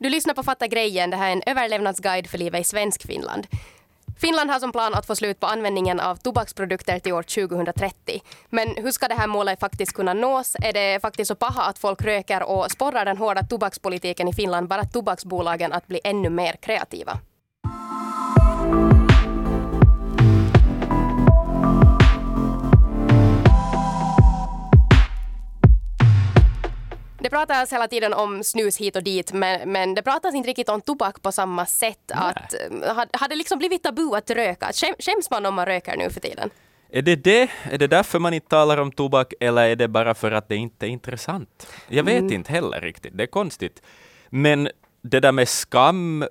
Du lyssnar på Fatta grejen. Det här är en överlevnadsguide för livet i svensk Finland. Finland har som plan att få slut på användningen av tobaksprodukter till år 2030. Men hur ska det här målet faktiskt kunna nås? Är det faktiskt så paha att folk röker och sporrar den hårda tobakspolitiken i Finland bara tobaksbolagen att bli ännu mer kreativa? Det pratas hela tiden om snus hit och dit men, men det pratas inte riktigt om tobak på samma sätt. Att, har det liksom blivit tabu att röka? Skäm, skäms man om man röker nu för tiden? Är det det? Är det därför man inte talar om tobak eller är det bara för att det inte är intressant? Jag vet mm. inte heller riktigt, det är konstigt. Men det där med skam,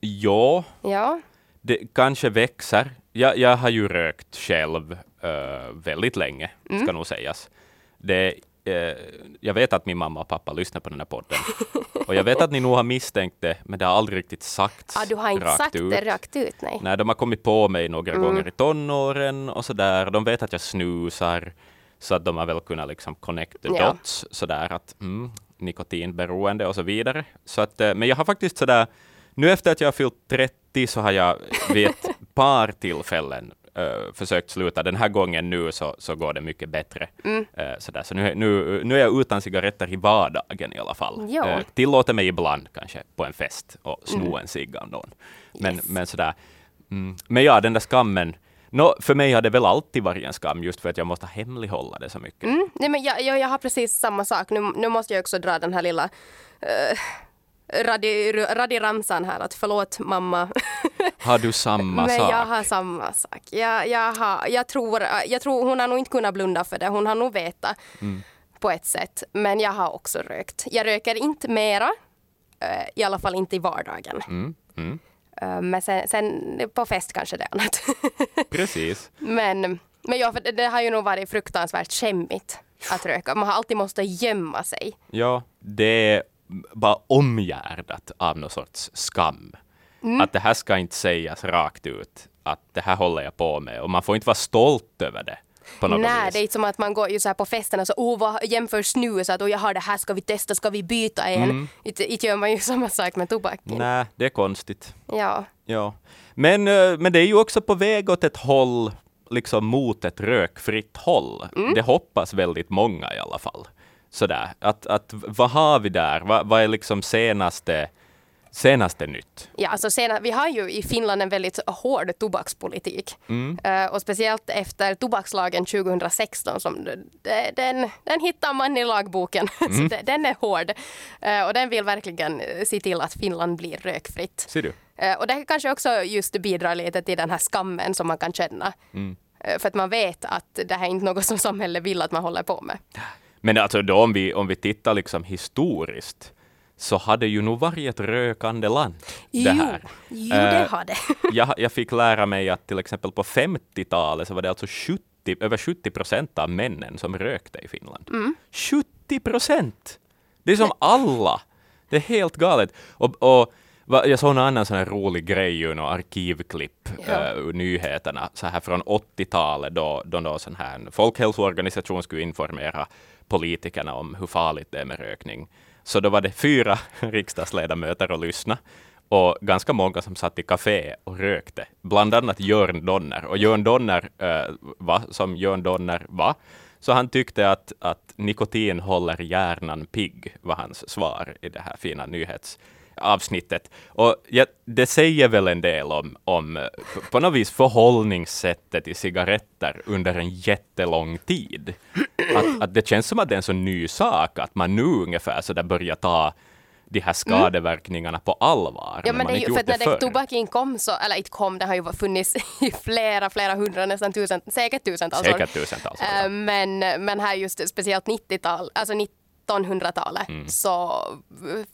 ja, ja. det kanske växer. Jag, jag har ju rökt själv uh, väldigt länge, mm. ska nog sägas. Det eh, jag vet att min mamma och pappa lyssnar på den här podden. Och jag vet att ni nog har misstänkt det, men det har aldrig riktigt sagts ah, Du har inte sagt ut. det rakt ut? Nej. Nej, de har kommit på mig några mm. gånger i tonåren och sådär. De vet att jag snusar, så att de har väl kunnat liksom connect the ja. dots sådär att mm, nikotinberoende och så vidare. Så att, eh, men jag har faktiskt sådär, nu efter att jag har fyllt 30 så har jag vid ett par tillfällen uh, försökt sluta. Den här gången nu så, så går det mycket bättre. Mm. Uh, sådär. Så nu, nu, nu är jag utan cigaretter i vardagen i alla fall. Uh, tillåter mig ibland kanske på en fest och sno mm. en cigg av någon. Men, yes. men sådär. Mm. Men ja, den där skammen. No, för mig har det väl alltid varit en skam just för att jag måste hemlighålla det så mycket. Mm. Nej, men jag, jag, jag har precis samma sak. Nu, nu måste jag också dra den här lilla uh, radi, radiramsan här att förlåt mamma. Har du samma Men sak? jag har samma sak. Jag, jag, har, jag, tror, jag tror hon har nog inte kunnat blunda för det. Hon har nog vetat mm. på ett sätt. Men jag har också rökt. Jag röker inte mera. Eh, I alla fall inte i vardagen. Mm. Mm. Eh, men sen, sen, på fest kanske det är annat. Precis. Men, men ja, för det, det har ju nog varit fruktansvärt skämmigt att röka. Man har alltid måste gömma sig. Ja, det bara omgärdat av någon sorts skam. Mm. Att det här ska inte sägas rakt ut, att det här håller jag på med. Och man får inte vara stolt över det. Nej, vis. det är inte som att man går ju så här på festerna så oh, vad jämför snus att oh, jag har det här, ska vi testa, ska vi byta en? Mm. Inte, inte gör man ju samma sak med tobaken. Nej, det är konstigt. Ja. ja. Men, eh, men det är ju också på väg åt ett håll, liksom mot ett rökfritt håll. Mm. Det hoppas väldigt många i alla fall sådär, att, att vad har vi där? Vad, vad är liksom senaste Senaste nytt? Ja, alltså sena, vi har ju i Finland en väldigt hård tobakspolitik. Mm. Uh, och speciellt efter tobakslagen 2016. Som, det, den, den hittar man i lagboken. Mm. det, den är hård. Uh, och den vill verkligen se till att Finland blir rökfritt. Ser du? Uh, och det kanske också just bidrar lite till den här skammen som man kan känna. Mm. För att man vet att det här är inte något som samhället vill att man håller på med. Men alltså då om vi, om vi tittar liksom historiskt så har det ju nog varit ett rökande land. Jo, det här. jo det har det. jag, jag fick lära mig att till exempel på 50-talet så var det alltså 70, över 70 procent av männen som rökte i Finland. Mm. 70 procent! Det är som alla! Det är helt galet. Och, och jag såg en annan sån här rolig grej, ju, någon arkivklipp ja. uh, nyheterna, så här från 80-talet då, då, då sån här folkhälsoorganisation skulle informera politikerna om hur farligt det är med rökning. Så då var det fyra riksdagsledamöter och lyssna och ganska många som satt i kafé och rökte, bland annat Jörn Donner. Och Jörn Donner, eh, uh, var som Jörn Donner var, så han tyckte att, att nikotin håller hjärnan pigg, var hans svar i det här fina nyhets avsnittet. Och ja, det säger väl en del om, om på något vis förhållningssättet till cigaretter under en jättelång tid. Att, att det känns som att det är en så ny sak, att man nu ungefär så där börjar ta de här skadeverkningarna mm. på allvar. Ja, men det är ju för när det tobaken kom så, eller inte kom, det har ju funnits i flera, flera hundra, nästan tusen, säkert tusentals år. Säkert tusentals år. Äh, men, men här just speciellt 90-tal, alltså 1900-talet mm. så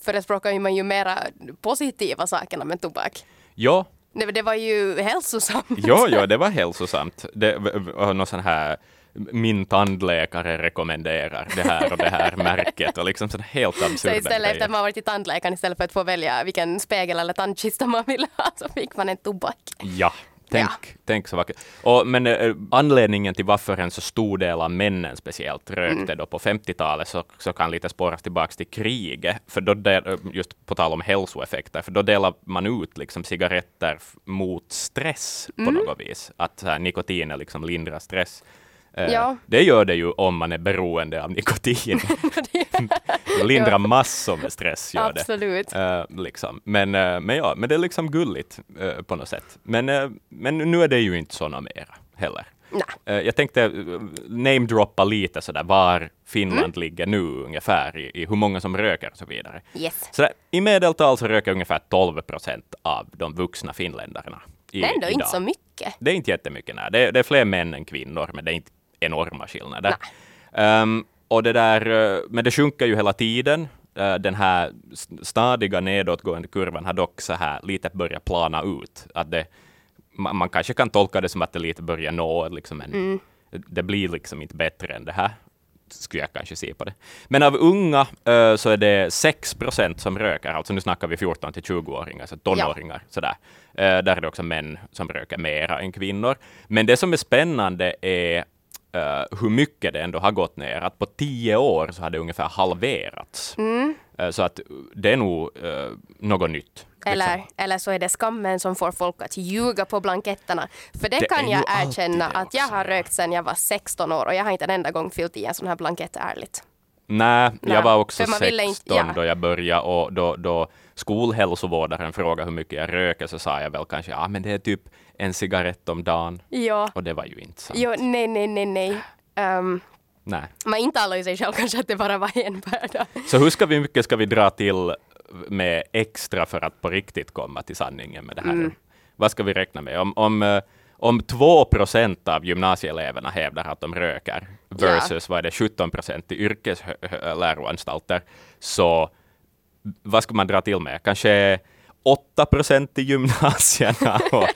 förespråkar man ju mera positiva sakerna med tobak. Ja. Det, det var ju hälsosamt. Ja, ja, det var hälsosamt. Det var någon sån här min tandläkare rekommenderar det här och det här märket och liksom sådana helt absurda Så istället grejer. efter att man varit till tandläkaren istället för att få välja vilken spegel eller tandkista man vill ha så fick man en tobak. Ja, Tänk, tänk så vackert. Och, men eh, anledningen till varför en så stor del av männen speciellt rökte Mm. då på 50-talet så, så kan lite spåras tillbaka till kriget. För då, del, just på tal om hälsoeffekter, för då delar man ut liksom cigaretter mot stress på Mm. något vis. Att här, nikotinet liksom lindrar stress. Eh, Ja. Det gör det ju om man är beroende av nikotin. det lindrar massor med stress. Gör det. Absolut. Eh, liksom. men, eh, men ja, men det är liksom gulligt eh, på något sätt. Men, men nu är det ju inte såna mera heller. Eh, jag tänkte namedroppa lite sådär var Finland Mm. ligger nu ungefär i, i hur många som röker och så vidare. Yes. Så där, I medeltal så röker ungefär 12 procent av de vuxna finländarna. I, Det är ändå idag. inte så mycket. Det är inte jättemycket, nej. Det, är- det är fler män än kvinnor, men det är inte enorma skillnader. Ehm, och det där, eh, men det sjunker ju hela tiden. Eh, Den här st- stadiga nedåtgående kurvan har dock så här lite börjat plana ut. Att det, man, man kanske kan tolka det som att det lite börjar nå liksom en, det blir liksom inte bättre än det här skulle jag kanske se på det. Men av unga eh, så är det 6 procent som röker, alltså nu snackar vi 14 till 20-åringar, så tonåringar. Sådär. Eh, där är det också män som röker mera än kvinnor. Men det som är spännande är eh, hur mycket det ändå har gått ner. Att på tio år så har det ungefär halverats. Eh, så att det är nog uh, något nytt. Eller, liksom. eller så är det skammen som får folk att ljuga på blanketterna. För det, Det kan jag erkänna att jag har rökt sedan jag var 16 år och jag har inte en enda gång fyllt i en sån här blankett ärligt. Nej, jag var också för man 16 ville inte- ja. då jag började och då, då skolhälsovårdaren frågade hur mycket jag röker så sa jag väl kanske ja men det är typ en cigarett om dagen Ja. och det var ju inte sant. Jo, nej, nej, nej, nej. Um, Nej. man intalar ju sig själv kanske att det bara var en per dag. Så hur ska vi, mycket ska vi dra till med extra för att på riktigt komma till sanningen med det här? Mm. Vad ska vi räkna med? Om, om, eh, om 2 procent av gymnasieeleverna hävdar att de röker versus vad är det, 17 procent i yrkesläroanstalter, så vad ska man dra till med? Kanske 8 procent i gymnasierna och,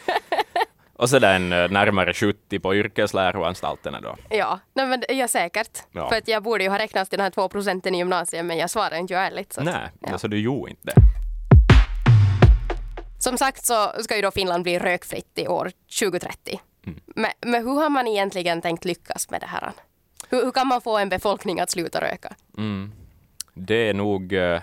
och sedan eh, närmare 70 på yrkesläroanstalterna då. Ja, nej, men ja säkert. Ja. För att jag borde ju ha räknat till de här två procenten i gymnasiet men jag svarar inte ju ärligt. Så att, Nej, ja. alltså du gjorde inte det. Som sagt så ska ju då Finland bli rökfritt i år 2030. Mm. Men, men hur har man egentligen tänkt lyckas med det här? Hur, hur kan man få en befolkning att sluta röka? Det är nog, eh,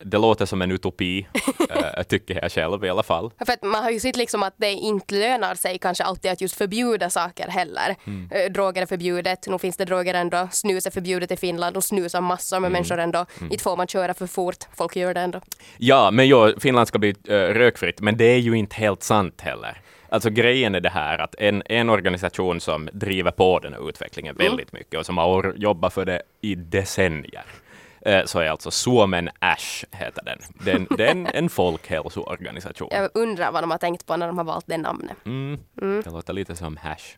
det låter som en utopi, eh, tycker jag själv i alla fall. För att man har ju sett liksom att det inte lönar sig kanske alltid att just förbjuda saker heller. Mm. Eh, Droger är förbjudet, nu finns det droger ändå. Snus är förbjudet i Finland och snusar massor Mm. med människor ändå. Inte får man köra för fort, folk gör det ändå. Ja, men ja, Finland ska bli eh, rökfritt, men det är ju inte helt sant heller. Alltså grejen är det här att en, en organisation som driver på den här utvecklingen väldigt mycket och som har jobbat för det i decennier, så är alltså Suomen Ash, heter den. den det är en, folkhälsoorganisation. Jag undrar vad de har tänkt på när de har valt det namnet. Mm. Det låter lite som hash.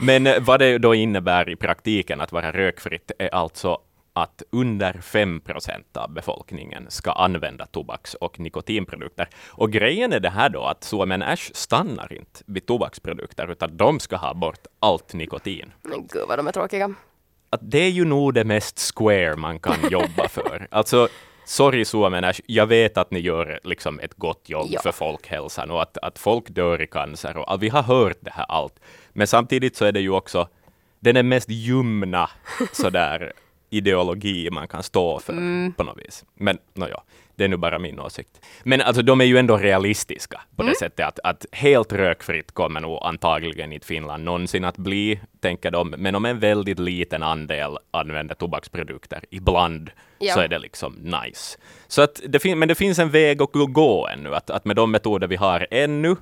Men eh, vad det då innebär i praktiken att vara rökfritt är alltså att under 5 procent av befolkningen ska använda tobaks och nikotinprodukter. Och grejen är det här då att Suomen Ash stannar inte vid tobaksprodukter, utan de ska ha bort allt nikotin. Men gud vad de är tråkiga. Att det är ju nog det mest square man kan jobba för. Alltså, sorry Suomen Ash, jag vet att ni gör liksom ett gott jobb Ja. för folkhälsan och att, att folk dör i cancer och att vi har hört det här allt. Men samtidigt så är det ju också den är mest ljumna sådär ideologi man kan stå för på något vis. Men nåja, det är nu bara min åsikt. Men alltså de är ju ändå realistiska på det sättet att, att helt rökfritt kommer nog antagligen inte Finland någonsin att bli, tänker de. Men om en väldigt liten andel använder tobaksprodukter ibland Ja. så är det liksom nice. Så att det men det finns en väg att gå ännu, att, att med de metoder vi har ännu,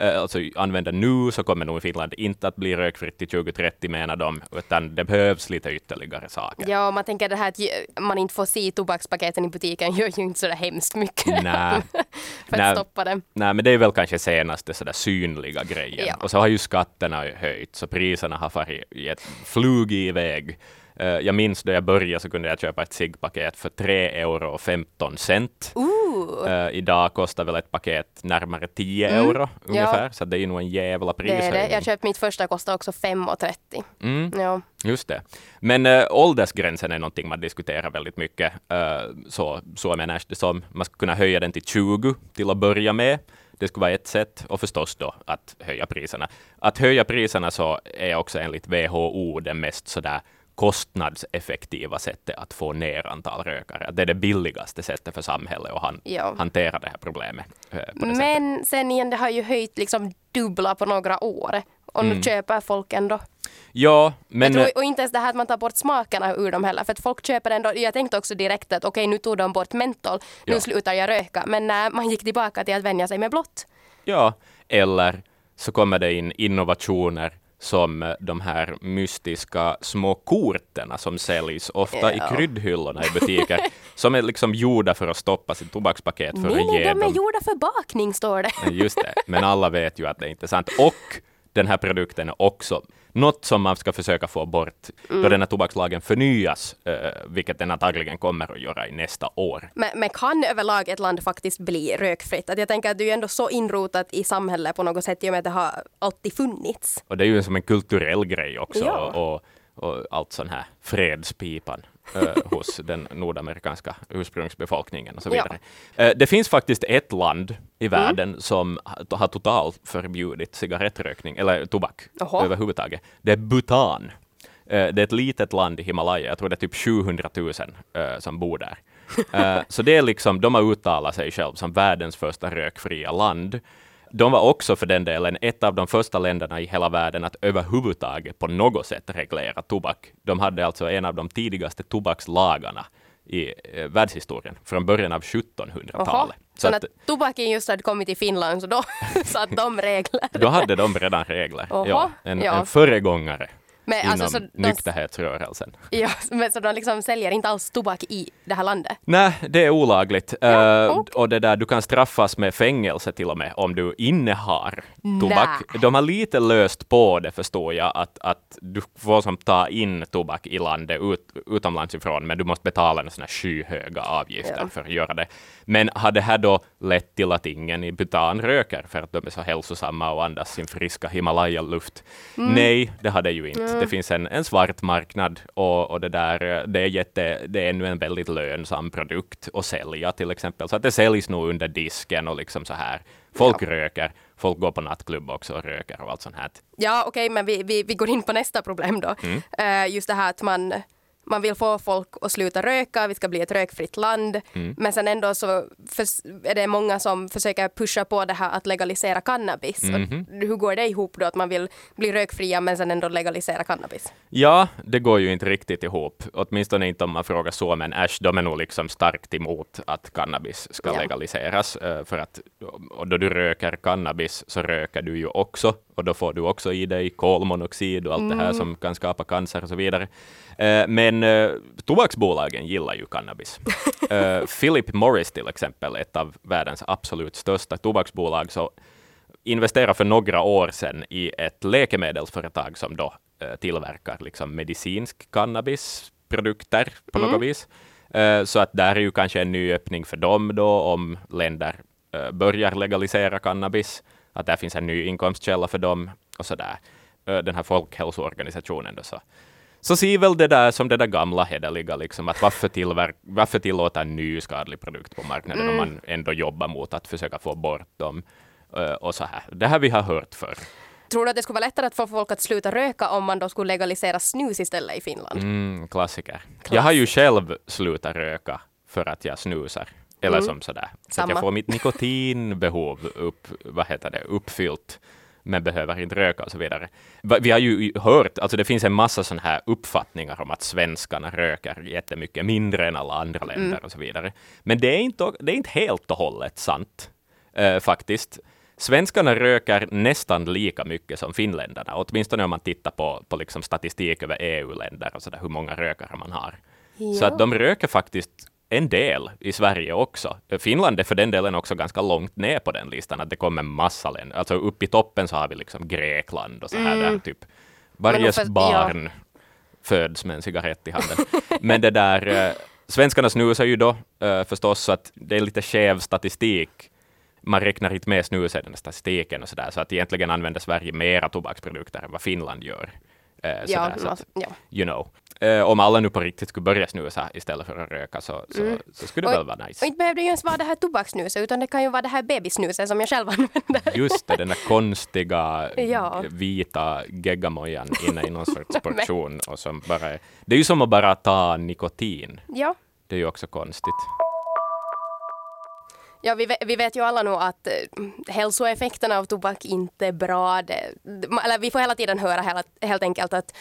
alltså använder nu, så kommer nog Finland inte att bli rökfritt till 2030 menar de, utan det behövs lite ytterligare saker. Ja, och man tänker det här att man inte får se tobakspaketen i butiken gör ju inte så där hemskt mycket Nej. för Nej. att stoppa det. Nej, men det är väl kanske senaste sådär synliga grejen. Ja. Och så har ju skatterna höjts, så priserna har farit flugit iväg. Eh, jag minns då jag började så kunde jag köpa ett ciggpaket för 3 euro och 15 cent. Eh, idag kostar väl ett paket närmare 10 euro ungefär, så det är ju nog en jävla Mm. det är prishöjning. det. Jag köpte mitt första, kostade också 5,30. Mm. Ja. Just det. Men äh, åldersgränsen är någonting man diskuterar väldigt mycket. Äh, så, så menar jag det som man ska kunna höja den till 20 till att börja med. Det skulle vara ett sätt och förstås då att höja priserna. Att höja priserna så är också enligt WHO det mest sådär kostnadseffektiva sättet att få ner antal rökare. Det är det billigaste sättet för samhället att han, Ja. hantera det här problemet. eh, det sättet. Men sen igen, det har ju höjt liksom dubbla på några år. Och nu köper folk ändå. Ja, Mm. men... tror, och inte ens det här att man tar bort smakerna ur dem heller. För att folk köper ändå. Jag tänkte också direkt att okej, nu tog de bort mentol. Nu Ja. slutar jag röka. Men när man gick tillbaka till att vänja sig med blått. Ja, eller så kommer det in innovationer som eh, de här mystiska små korten som säljs ofta Ja. i kryddhyllorna i butiker, som är liksom gjorda för att stoppa sitt tobakspaket för Nej, att nej, ge de är dem... gjorda för bakning står det. Just det, men alla vet ju att det är inte är sant. Och den här produkten är också något som man ska försöka få bort Mm. då den här tobakslagen förnyas, eh, vilket den antagligen kommer att göra i nästa år. Men, men kan överlag ett land faktiskt bli rökfritt? Att jag tänker att det är ju ändå så inrotat i samhället på något sätt i och med att det har alltid funnits. Och det är ju som en kulturell grej också. Ja. Och, och allt sån här fredspipan hos den nordamerikanska ursprungsbefolkningen och så Ja. vidare. Eh, det finns faktiskt ett land Mm. i världen som ha- har totalt förbjudit cigarettrökning, eller tobak Jaha. överhuvudtaget. Det är Bhutan. Eh, det är ett litet land i Himalaya, jag tror det är typ 700 000 eh, som bor där. Eh, så det är liksom, de har uttalat sig själv som världens första rökfria land. De var också för den delen ett av de första länderna i hela världen att överhuvudtaget på något sätt reglera tobak. De hade alltså en av de tidigaste tobakslagarna i eh, världshistorien från början av 1700-talet. Jaha. Så Så när att, tobaken just hade kommit till Finland så då satt de regler. då hade de redan regler. Jaha, Ja, en, ja. en föregångare Men inom alltså, så de, nykterhetsrörelsen. ja, men så de liksom säljer inte alls tobak i det här landet? Nej, det är olagligt. Ja, Eh, okej. Och det där, du kan straffas med fängelse till och med om du innehar tobak. Nä. De har lite löst på det förstår jag, att, att du får som ta in tobak i landet ut, utomlands ifrån, men du måste betala en sån här skyhöga avgifter Ja. för att göra det. Men har det här då lett till att ingen i Bhutan röker för att de är så hälsosamma och andas sin friska Himalaya-luft? Mm. Nej, det har det ju inte. Det finns en, en svart marknad och, och det där, det är, jätte, det är ännu en väldigt lönsam produkt att sälja till exempel. Så att det säljs nog under disken och liksom så här. Folk röker, folk går på nattklubb också och röker och allt sånt här. Ja, okej, men vi, vi, vi går in på nästa problem då. Mm. Eh, just det här att man, man vill få folk att sluta röka, vi ska bli ett rökfritt land. Mm. Men sen ändå så är det många som försöker pusha på det här att legalisera cannabis. Och hur går det ihop då att man vill bli rökfria men sen ändå legalisera cannabis? Ja, det går ju inte riktigt ihop. Åtminstone inte om man frågar så, men Ash, de är nog liksom starkt emot att cannabis ska Ja. legaliseras. eh, För att och då du röker cannabis så röker du ju också, och då får du också i dig kolmonoxid och allt det här som kan skapa cancer och så vidare. Eh, Men eh, tobaksbolagen gillar ju cannabis. Eh, Philip Morris till exempel, ett av världens absolut största tobaksbolag, så investerade för några år sedan i ett läkemedelsföretag som då tillverkar liksom medicinsk cannabisprodukter på något vis. Så att där är ju kanske en ny öppning för dem då om länder börjar legalisera cannabis. Att där finns en ny inkomstkälla för dem och så där. Eh, den här folkhälsoorganisationen då så. Så ser väl det där som det där gamla hederliga, liksom, att varför, tillverk, varför tillåta en ny skadlig produkt på marknaden om man ändå jobbar mot att försöka få bort dem. Och så här. Det här vi har hört förr. Tror du att det skulle vara lättare att få folk att sluta röka om man då skulle legalisera snus istället i Finland? Mm, klassiker. Jag har ju själv slutat röka för att jag snusar. Eller som sådär. Så att jag får mitt nikotinbehov upp, vad heter det, uppfyllt men behöver inte röka och så vidare. Vi har ju hört, alltså det finns en massa sådana här uppfattningar om att svenskarna röker jättemycket mindre än alla andra länder och så vidare. Men det är inte, det är inte helt och hållet sant, eh, faktiskt. Svenskarna röker nästan lika mycket som finländarna, åtminstone om man tittar på, på liksom statistik över EU-länder och så där, hur många rökare man har. Så Ja. att de röker faktiskt en del i Sverige också. Finland är för den delen också ganska långt ner på den listan, att det kommer massa länder. Alltså upp i toppen så har vi liksom Grekland och så här där typ. Varje för- barn föds med en cigarett i handen. Men det där, eh, svenskarna snusar ju då eh, förstås, så att det är lite skev statistik. Man räknar inte med snus i den statistiken och så där, så att egentligen använder Sverige mera tobaksprodukter än vad Finland gör. Eh, Ja, sådär, så att, ja. you know. Eh, om alla nu på riktigt skulle börja snusa istället för att röka så, så, Mm. så skulle det Och- väl vara Och nice. inte behöver det ju ens vara det här tobakssnuset utan det kan ju vara det här bebissnuset som jag själv använder. Just det, den där konstiga Ja. vita geggamojan inne i någon sorts portion. och som bara, det är ju som att bara ta nikotin. Ja. Det är ju också konstigt. Ja, vi, vi vet ju alla nu att eh, hälsoeffekterna av tobak inte är bra. Det, eller vi får hela tiden höra hela, helt enkelt att,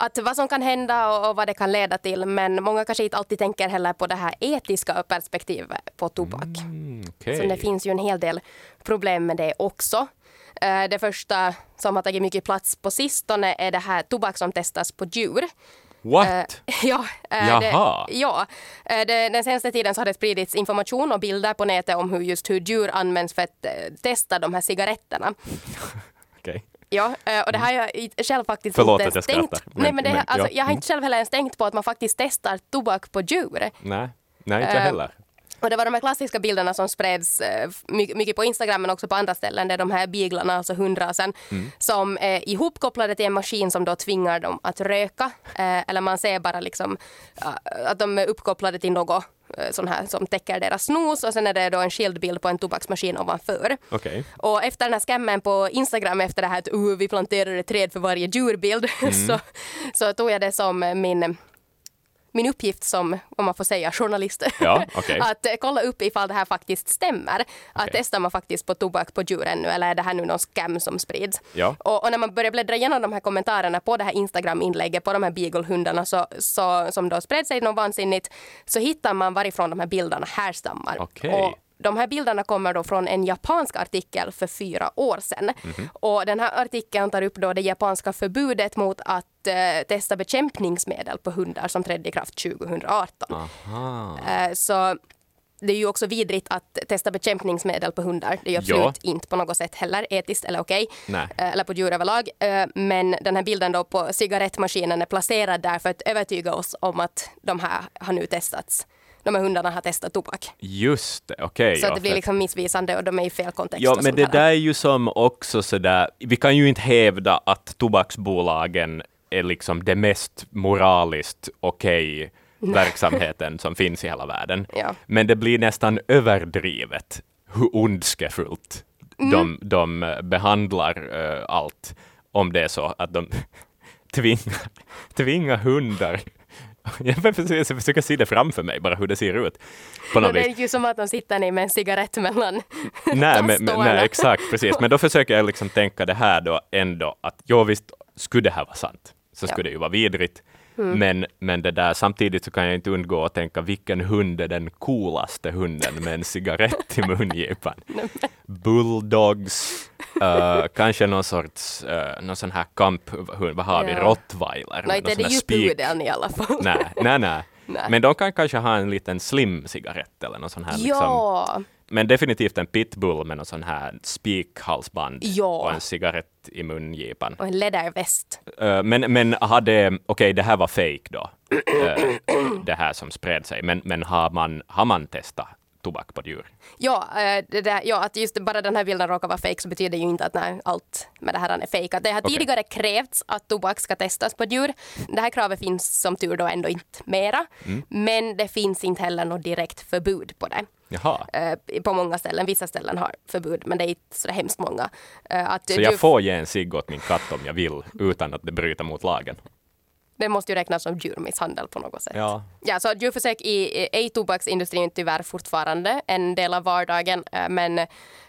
att vad som kan hända och, och vad det kan leda till. Men många kanske inte alltid tänker heller på det här etiska perspektivet på tobak. Mm, okej. Så det finns ju en hel del problem med det också. Eh, Det första som har tagit mycket plats på sistone är det här tobak som testas på djur. What? Eh, ja, eh, Jaha. Det, ja det, den senaste tiden så har det spridits information och bilder på nätet om hur just hur djur används för att testa de här cigaretterna. Ja, eh, och det har jag själv faktiskt Förlåt inte att jag ens tänkt. skrattar, men- Nej, men det, men, alltså, ja. Jag har Mm. inte själv heller ens tänkt på att man faktiskt testar tobak på djur. Nej, nej inte jag Eh, heller. Och det var de här klassiska bilderna som spreds eh, my- mycket på Instagram men också på andra ställen. Det är de här beaglarna, alltså hundrasen, Mm. som är ihopkopplade till en maskin som då tvingar dem att röka. Eller man ser bara liksom att de är uppkopplade till något sån här som täcker deras snos och sen är det då en skild bild på en tobaksmaskin ovanför. Okej. Och efter den här scammen på Instagram efter det här att uh, vi planterar ett träd för varje djurbild Mm. så, så tog jag det som min min uppgift som, om man får säga, journalist. Ja, okej. att kolla upp ifall det här faktiskt stämmer. Att Okej. testar man faktiskt på tobak på djur ännu eller är det här nu någon scam som sprids? Ja. Och, och när man börjar bläddra igenom de här kommentarerna på det här Instagram-inlägget på de här beaglehundarna så, så, som då spred sig något vansinnigt så hittar man varifrån de här bilderna härstammar. Okej. Och de här bilderna kommer då från en japansk artikel för fyra år sedan. Mhm. Och den här artikeln tar upp då det japanska förbudet mot att eh, testa bekämpningsmedel på hundar som trädde i kraft 2018. Aha. Eh, så det är ju också vidrigt att testa bekämpningsmedel på hundar. Det är ju absolut Ja. inte på något sätt heller etiskt eller okej. Nej. Eh, Eller på djur överlag. Eh, Men den här bilden då på cigarettmaskinen är placerad där för att övertyga oss om att de här har nu testats. De här hundarna har testat tobak. Just det, okej. Så ja, det blir liksom missvisande och de är i fel kontext. Ja, men det där är ju som också sådär, vi kan ju inte hävda att tobaksbolagen är liksom det mest moraliskt okej verksamheten som finns i hela världen. Ja. Men det blir nästan överdrivet hur ondskefullt Mm. de, de behandlar eh, allt om det är så att de tvingar, tvingar hundar jag försöker, se det framför mig, bara hur det ser ut. På något det är ju som att de sitter ner med en cigarett mellan Nej, men, nej, exakt, precis. Men då försöker jag liksom tänka det här då ändå att jo visst, skulle det här vara sant så Ja. skulle det ju vara vidrigt. Mm. Men, men det där, samtidigt så kan jag inte undgå att tänka vilken hund är den coolaste hunden med en cigarett i mungipan? Bulldogs, eh, kanske någon sorts, uh, någon sån här kamphund, vad har vi, Ja. rottweiler? Nej, inte är det ju pudeln i alla fall. Nej, nej, nej. Nej. Men de kan kanske ha en liten slim cigarett eller någon sån här liksom, Ja, men definitivt en pitbull med någon sån här spikhalsband Ja. och en cigarett i mungipan. och en läderväst. Uh, men, men hade, okej det här var fake då, uh, det här som spred sig, men, men har, man, har man testat tobak på djur? Ja, eh, det där, ja, att just bara den här bilden råkar vara fake så betyder ju inte att nej, allt med det här är. Att det har Okej. tidigare krävts att tobak ska testas på djur. Det här kravet finns som tur då ändå inte mera. Mm. Men det finns inte heller något direkt förbud på det. Jaha, Eh, På många ställen, vissa ställen har förbud men det är inte så hemskt många. Eh, Att så jag får ge en cigg åt min katt om jag vill, utan att det bryter mot lagen? Det måste ju räknas som djurmisshandel på något sätt. Ja. Ja, så djurförsök i, i tobaksindustrin är tyvärr fortfarande en del av vardagen. eh, Men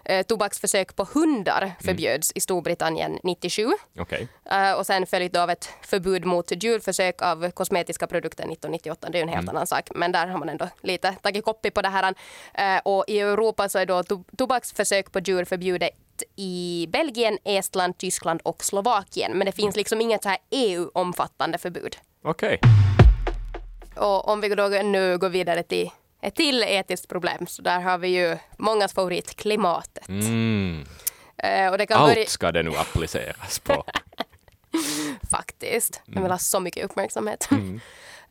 eh, tobaksförsök på hundar förbjöds i Storbritannien 97. Okej. Eh, och sen följt av ett förbud mot djurförsök av kosmetiska produkter 1998. Det är en helt annan sak, men där har man ändå lite tagit kopi på det här. Eh, och i Europa så är då to- tobaksförsök på djur förbjudet i Belgien, Estland, Tyskland och Slovakien. Men det finns liksom inget så här EU-omfattande förbud. Okej. Och om vi då nu går vidare till ett till etiskt problem, så där har vi ju mångas favorit, klimatet. Mm. Eh, och det kan Allt ska det nu appliceras på. faktiskt. Mm. Jag vill ha så mycket uppmärksamhet. Eh,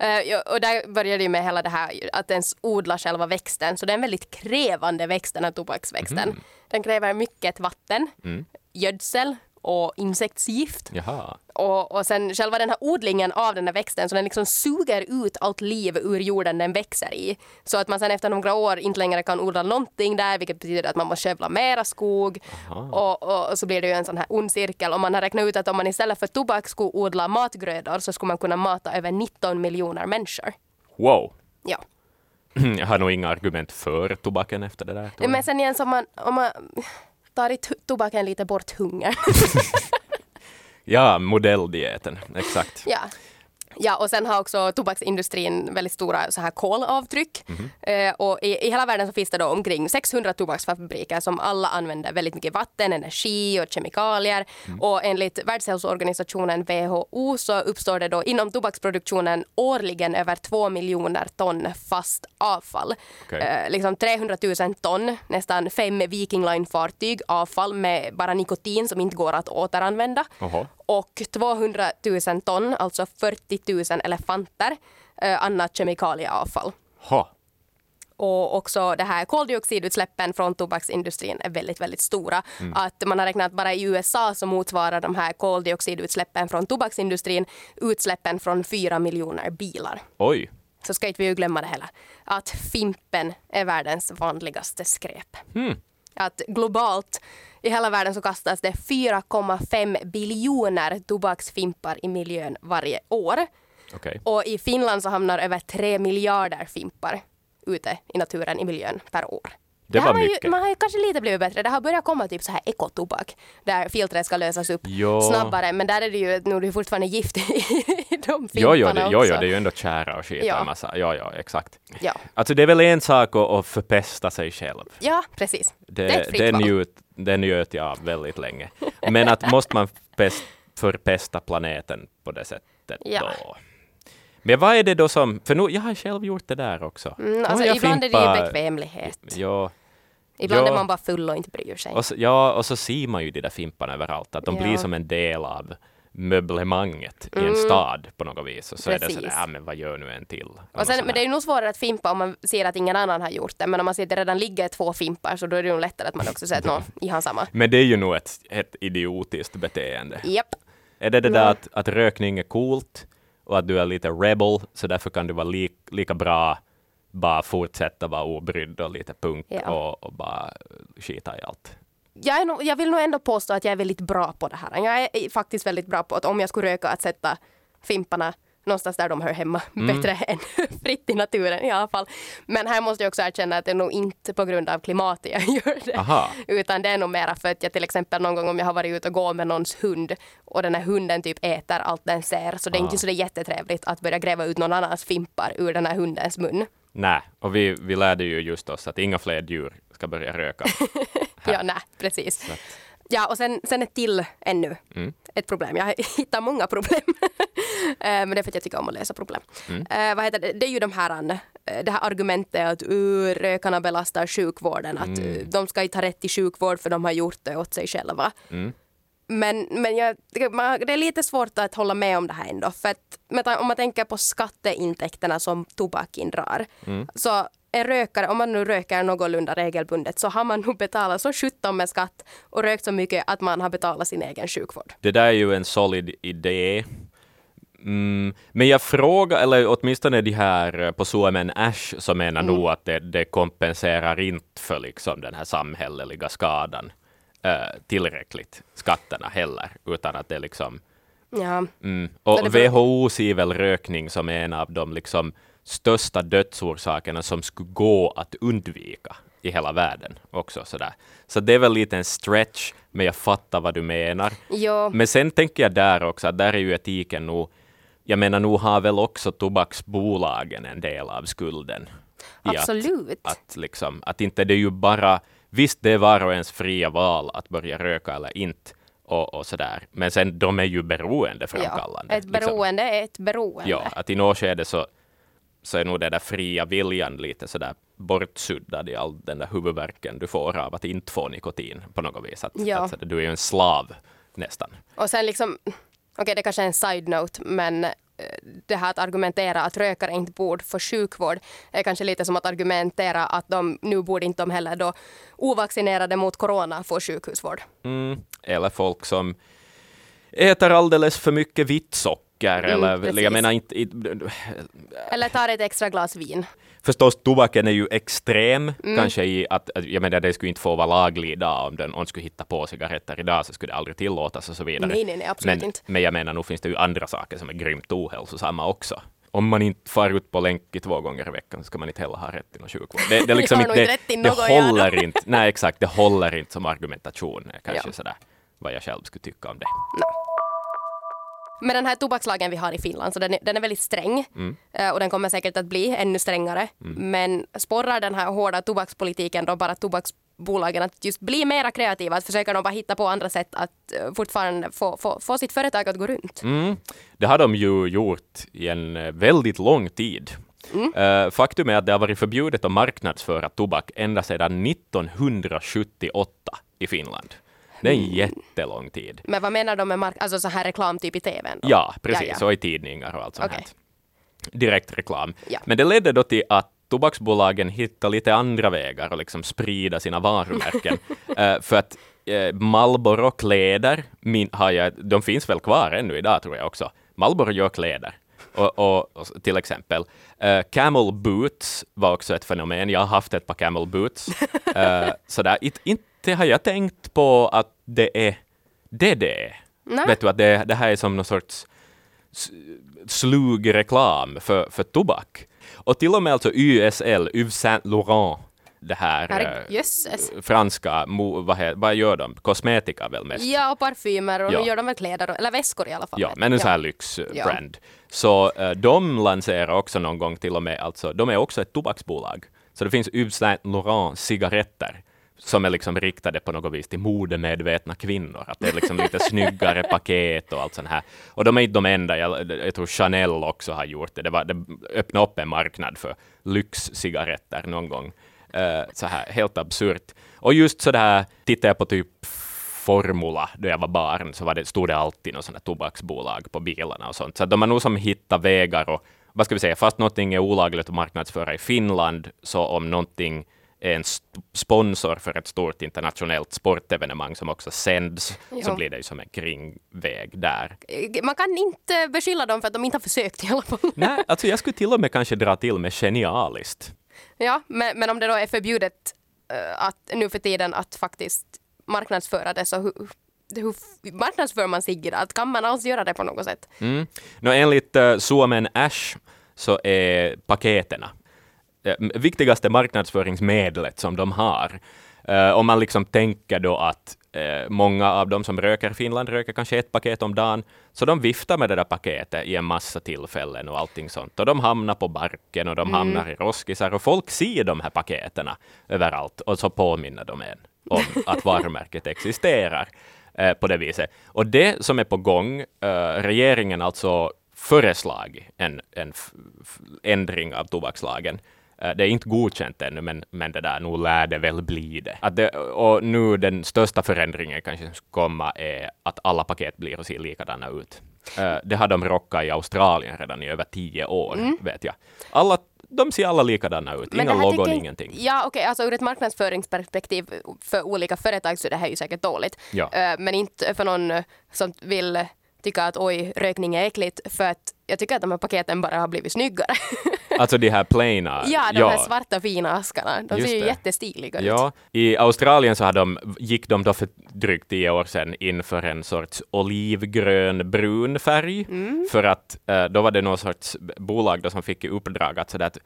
ja, och där börjar det ju med hela det här att ens odla själva växten. Så det är en väldigt krävande växt, den här tobaksväxten. Mhm. Den kräver mycket vatten, Mm. gödsel och insektsgift. Jaha. Och, och sen själva den här odlingen av den här växten så den liksom suger ut allt liv ur jorden den växer i. Så att man sen efter några år inte längre kan odla någonting där vilket betyder att man måste skövla mera skog. Och, och, och, så blir det ju en sån här ond cirkel. Och man har räknat ut att om man istället för tobak skulle odla matgrödor så skulle man kunna mata över 19 miljoner människor. Wow. Ja. Jag har nog inga argument för tobaken efter det där. Men sen igen, så man, om man tar i to- tobaken lite bort hunger. Ja, modelldieten, exakt. Ja. Ja, och sen har också tobaksindustrin väldigt stora så här kolavtryck. Eh, och i, i hela världen så finns det då omkring 600 tobaksfabriker som alla använder väldigt mycket vatten, energi och kemikalier. Och enligt Världshälsoorganisationen WHO så uppstår det då inom tobaksproduktionen årligen över 2 miljoner ton fast avfall. Okej. Eh, liksom 300 000 ton, nästan fem Viking Line-fartyg avfall med bara nikotin som inte går att återanvända Oho. Och 200 000 ton, alltså 40 000 elefanter, eh, annat kemikalieavfall. Ha. Och också det här koldioxidutsläppen från tobaksindustrin är väldigt, väldigt stora. Att man har räknat bara i USA så motsvarar de här koldioxidutsläppen från tobaksindustrin utsläppen från fyra miljoner bilar. Oj. Så ska inte vi ju glömma det heller. Att fimpen är världens vanligaste skräp. Att globalt i hela världen så kastas det 4,5 biljoner tobaksfimpar i miljön varje år. Okej. Och i Finland så hamnar över 3 miljarder fimpar ute i naturen i miljön per år. Det här var har ju, mycket. man har ju kanske lite blivit bättre. Det har börjat komma typ så här ekotobak där filtret ska lösas upp Jo. snabbare. Men där är det ju, nu är det fortfarande gift i, de fimparna Jo, jo, det, jo, jo, det är ju ändå tjära och skit Ja. och massa. Jo, jo, exakt. Ja. Alltså det är väl en sak att, att förpesta sig själv. Ja, precis. Det, det är ett fritt det, njut, det njöt jag av väldigt länge. Men att måste man pest, förpesta planeten på det sättet Ja. då? Men vad är det då som, för nu, jag har själv gjort det där också. Mm, alltså, ibland är det ju bekvämlighet. Ja, Ibland Ja. är man bara full och inte bryr sig. och så, ja, och så ser man ju de där fimparna överallt, att de Ja. blir som en del av möblemanget i en Mm. stad på något vis. Och så är det Precis. sådär, ja men vad gör nu en till? Och sen, men det är ju nog svårare att fimpa om man ser att ingen annan har gjort det. Men om man ser att det redan ligger två fimpar så då är det nog lättare att man också säger att nå, ihan samma. men det är ju nog ett, ett idiotiskt beteende. Japp. Är det det där att, att rökning är coolt och att du är lite rebel, så därför kan du vara li, lika bra bara fortsätta vara obrydd och lite punk Ja. och, och bara skita i allt. Jag, nog, jag vill nog ändå påstå att jag är väldigt bra på det här. Jag är faktiskt väldigt bra på att om jag skulle röka att sätta fimparna någonstans där de hör hemma. Mm. Bättre än fritt i naturen i alla fall. Men här måste jag också erkänna att det är nog inte på grund av klimatet jag gör det. Aha. Utan det är nog mera för att jag till exempel någon gång om jag har varit ute och gå med någons hund och den här hunden typ äter allt den ser. Så det är Ah. inte så det är jättetrevligt att börja gräva ut någon annans fimpar ur den här hundens mun. Nej, och vi, vi lärde ju just oss att inga fler djur ska börja röka. Ja, nej, precis. Ja, och sen, sen ett till ännu. Mm. Ett problem. Jag hittar många problem. Eh, Men det är för att jag tycker om att lösa problem. Mm. Eh, vad heter det? det är ju de här, eh, det här argumentet att uh, rökarna belastar sjukvården. Att uh, de ska inte ha rätt till sjukvård för de har gjort det åt sig själva. Mm. Men, men jag, det är lite svårt att hålla med om det här ändå. För att, om man tänker på skatteintäkterna som tobaken drar. Så en rökare, om man nu röker någorlunda regelbundet så har man nog betalat så 17 med skatt och rökt så mycket att man har betalat sin egen sjukvård. Det där är ju en solid idé. Mm, men jag frågar, eller åtminstone de här på Suomen Ash som menar Mm. nog att det, det kompenserar inte för liksom den här samhälleliga skadan eh, tillräckligt, skatterna heller, utan att det liksom Ja, Mm. Och det WHO ser väl rökning som en av de liksom största dödsorsakerna som skulle gå att undvika i hela världen också sådär. Så det är väl lite en stretch, men jag fattar vad du menar. jo, Men sen tänker jag där också att där är ju etiken nog, jag menar nu har väl också tobaksbolagen en del av skulden. i att- absolut. att, liksom, att inte det är ju bara, visst det är var och ens fria val att börja röka eller inte och, och sådär, men sen de är ju ja, beroendeframkallande. ett beroende är ett beroende. Liksom. Ja, att i något skede så, så är nog den där fria viljan lite sådär bortsuddad i all den där huvudvärken du får av att inte få nikotin på något vis. Att, Ja. att du är ju en slav nästan. Och sen liksom, okej det kanske är en side-note, men det här att argumentera att rökare inte borde få sjukvård är kanske lite som att argumentera att de nu borde inte de heller då ovaccinerade mot corona få sjukhusvård. Mm. Eller folk som äter alldeles för mycket vitt socker. Mm, eller, precis. jag menar inte, Eller tar ett extra glas vin. Förstås, tobaken är ju extrem, Mm. kanske i att, jag menar det skulle inte få vara laglig idag, om den om skulle hitta på cigaretter idag så skulle det aldrig tillåtas och så vidare. Nej, nej, nej, absolut men, inte. men jag menar, nu finns det ju andra saker som är grymt ohälsosamma också. Om man inte far ut på länk i två gånger i veckan så ska man inte heller ha rätt till någon sjukvård. Det, det, liksom inte, nog det, det håller inte. Nej, exakt, det håller inte som argumentation. Kanske Ja. sådär vad jag själv skulle tycka om det. Men den här tobakslagen vi har i Finland, så den är, den är väldigt sträng. Mm. Eh, Och den kommer säkert att bli ännu strängare. Men sporrar den här hårda tobakspolitiken då bara tobaksbolagen att just bli mera kreativa? Att försöka de bara hitta på andra sätt att eh, fortfarande få, få, få sitt företag att gå runt? Mm. Det har de ju gjort i en eh, väldigt lång tid. Eh, faktum är att det har varit förbjudet att marknadsföra tobak ända sedan 1978 i Finland. Det är en jättelång tid. Men vad menar de med mark- alltså så här reklam typ i tvn? Då? Ja, precis. Ja, ja. Och i tidningar och allt sånt här. Direkt reklam. Ja. Men det ledde då till att tobaksbolagen hittade lite andra vägar att liksom sprida sina varumärken. Eh, för att eh, Marlboro kläder, min, har jag, de finns väl kvar ännu idag tror jag också. Marlboro gör kläder. Och, och, och till exempel eh, Camel Boots var också ett fenomen. Jag har haft ett par Camel Boots. Uh, sådär. It, inte har jag tänkt på att det är det det är. Nej. Vet du att det, det här är som någon sorts slug reklam för, för tobak. Och till och med alltså YSL, Yves Saint Laurent, det här Herre, eh, franska, mo, vad, he, vad gör de? Kosmetika väl mest? Ja, och parfymer och Ja. nu gör de väl kläder, eller väskor i alla fall. Ja, men en sån här lyxbrand. Ja. Så eh, de lanserar också någon gång till och med, alltså de är också ett tobaksbolag. Så det finns Yves Saint Laurent cigaretter som är liksom riktade på något vis till modemedvetna kvinnor. Att det är liksom lite snyggare paket och allt sånt här. Och de är inte de enda, jag, jag tror Chanel också har gjort det. Det, var, det öppnade upp en marknad för lyxcigaretter någon gång. Uh, så här, helt absurt. Och just så där, tittar jag på typ Formula, då jag var barn, så var det, stod det alltid något sånt tobaksbolag på bilarna och sånt. Så de har nog som hittat vägar och, vad ska vi säga, fast någonting är olagligt att marknadsföra i Finland, så om någonting är en sponsor för ett stort internationellt sportevenemang som också sänds, så blir det ju som en kringväg där. Man kan inte beskylla dem för att de inte har försökt i alla fall. Nej, alltså jag skulle till och med kanske dra till med genialiskt. Ja, men, men om det då är förbjudet eh, att nu för tiden att faktiskt marknadsföra det, så hur, hur marknadsför man sig? Att kan man alls göra det på något sätt? Mm. Nå, enligt uh, Suomen Ash så är paketerna eh, viktigaste marknadsföringsmedlet som de har. Eh, om man liksom tänker då att eh, många av de som röker i Finland röker kanske ett paket om dagen, så de viftar med det där paketet i en massa tillfällen och allting sånt. Och de hamnar på barken och de hamnar i roskisar och folk ser de här paketerna överallt och så påminner de en om att varumärket existerar eh, på det viset. Och det som är på gång, eh, regeringen alltså föreslagit en, en ändring av tobakslagen. Eh, Det är inte godkänt ännu, men, men det där, nu lär det väl bli det. Att det. Och nu den största förändringen kanske som ska komma är att alla paket blir och ser likadana ut. Eh, Det har de rockat i Australien redan i över tio år, vet jag. Alla, de ser alla likadana ut, inga logon, ingenting. Ja, okej, alltså ur ett marknadsföringsperspektiv för olika företag så är det här ju säkert dåligt. Ja. Eh, Men inte för någon som vill tycka att oj, rökning är äckligt, för att jag tycker att de här paketen bara har blivit snyggare. Alltså de här plaina. ja, de här svarta fina askarna, de Just ser ju det. jättestiliga ut. Ja, i Australien så de, gick de då för drygt tio år sedan in för en sorts olivgrön brun färg. För att eh, då var det någon sorts bolag då som fick i uppdrag att, sådär att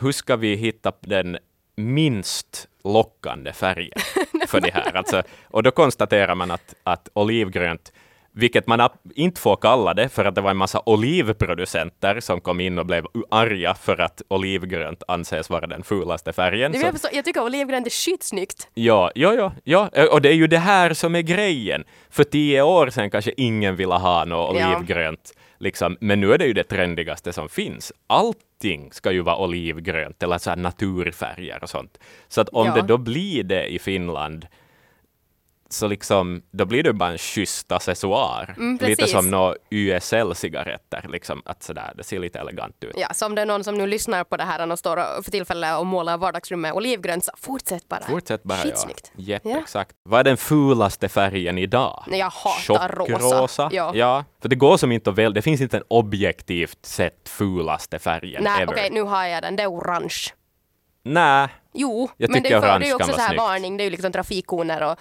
hur ska vi hitta den minst lockande färgen för det här? Alltså, och då konstaterar man att, att olivgrönt vilket man inte får kalla det, för att det var en massa olivproducenter som kom in och blev arga för att olivgrönt anses vara den fulaste färgen. Jag, förstå, jag tycker olivgrönt är skitsnyggt. Ja, ja, ja, ja, och det är ju det här som är grejen. För tio år sedan kanske ingen ville ha något Ja. olivgrönt, liksom. men nu är det ju det trendigaste som finns. Allting ska ju vara olivgrönt eller så naturfärger och sånt. Så att om Ja. det då blir det i Finland så liksom, då blir det bara en schysst accessoar. Mm, lite som några YSL-cigaretter, liksom, att sådär, det ser lite elegant ut. Ja, så om det är någon som nu lyssnar på det här och står och- för tillfället och målar vardagsrummet olivgrönt, så fortsätt bara. Fortsätt bara, Skitsnyggt. ja. Jepp, Ja. exakt. Vad är den fulaste färgen idag? Jag hatar rosa. Tjockrosa? Ja. ja. För det går som inte att välja, det finns inte en objektivt sett fulaste färgen Nej, okej, nu har jag den. Det är orange. Nej, Jo, Jag men det är, för, det är ju också så här varning. Det är ju liksom trafikkoner och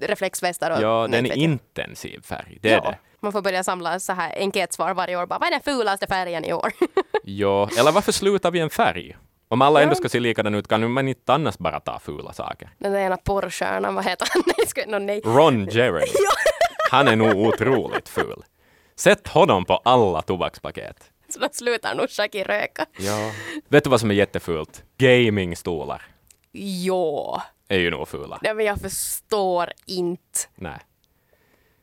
reflexvästar och... ja, den är intensiv färg, det är Ja, det. Man får börja samla så här enkätsvar varje år. Bara, vad är den fulaste färgen i år? Ja, eller varför slutar vi en färg? Om alla ändå ska se likadana ut, kan man inte annars bara ta fula saker? den där ena porrstjärnan, vad heter han? Nej, ska, no, nej. Ron Jeremy. Han är nog otroligt ful. Sätt honom på alla tobakspaket. Så då slutar nog Shaki röka. Ja. Vet du vad som är jättefult? Gamingstolar Jo, är ju nog fula. nej, men jag förstår inte. Nej.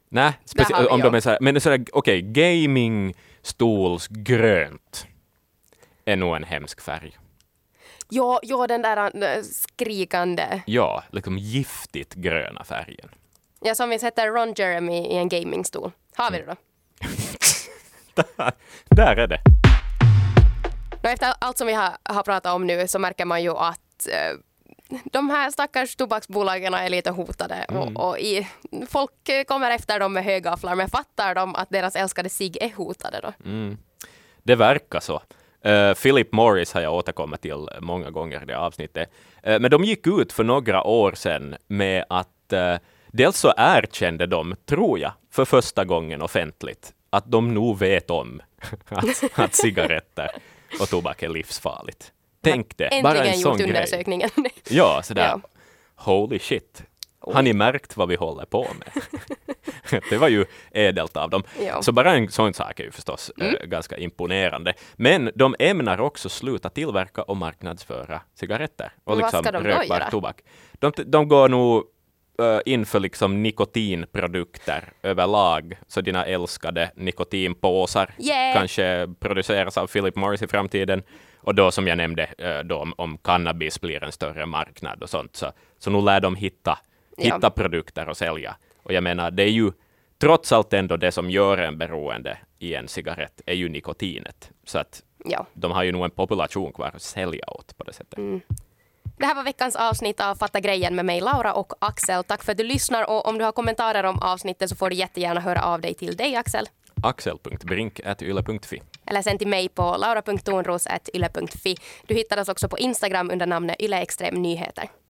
Nej, vi om ju. de är såhär, men sådär, okej, gamingstolsgrönt är nog en hemsk färg. Jo, jo den där äh, skrikande. Ja, liksom giftigt gröna färgen. Ja, som vi sätter Ron Jeremy i en gamingstol. Har vi det då? Där är det. Efter allt som vi har, har pratat om nu så märker man ju att eh, de här stackars tobaksbolagen är lite hotade Mm. och, och i, folk kommer efter dem med högafflar men fattar de att deras älskade sig är hotade då? Mm. Det verkar så. Uh, Philip Morris har jag återkommit till många gånger i det avsnittet. Uh, men de gick ut för några år sedan med att uh, dels så erkände de, tror jag, för första gången offentligt att de nog vet om att, att cigaretter och tobak är livsfarligt. Tänk det, bara Äntligen en sån gjort grej. undersökningen. Ja, sådär. Ja. Holy shit. Har ni märkt vad vi håller på med? det var ju ädelt av dem. Ja. Så bara en sån sak är ju förstås Mm. eh, ganska imponerande. Men de ämnar också sluta tillverka och marknadsföra cigaretter och Men liksom rökbar tobak. De, de går nog uh, in för liksom nikotinprodukter överlag. Så dina älskade nikotinpåsar Yeah. kanske produceras av Philip Morris i framtiden. Och då som jag nämnde, eh, då om, om cannabis blir en större marknad och sånt, så, så nu lär de hitta, Ja. hitta produkter att sälja. Och jag menar, det är ju trots allt ändå det som gör en beroende i en cigarett, är ju nikotinet. Så att Ja. de har ju nog en population kvar att sälja åt på det sättet. Mm. Det här var veckans avsnitt av Fatta grejen med mig, Laura och Axel. Tack för att du lyssnar och om du har kommentarer om avsnittet så får du jättegärna höra av dig till dig, Axel. Axel.brink.yle.fi Eller sen till mig på laura.tornros.yle.fi. Du hittar oss också på Instagram under namnet yleextremnyheter.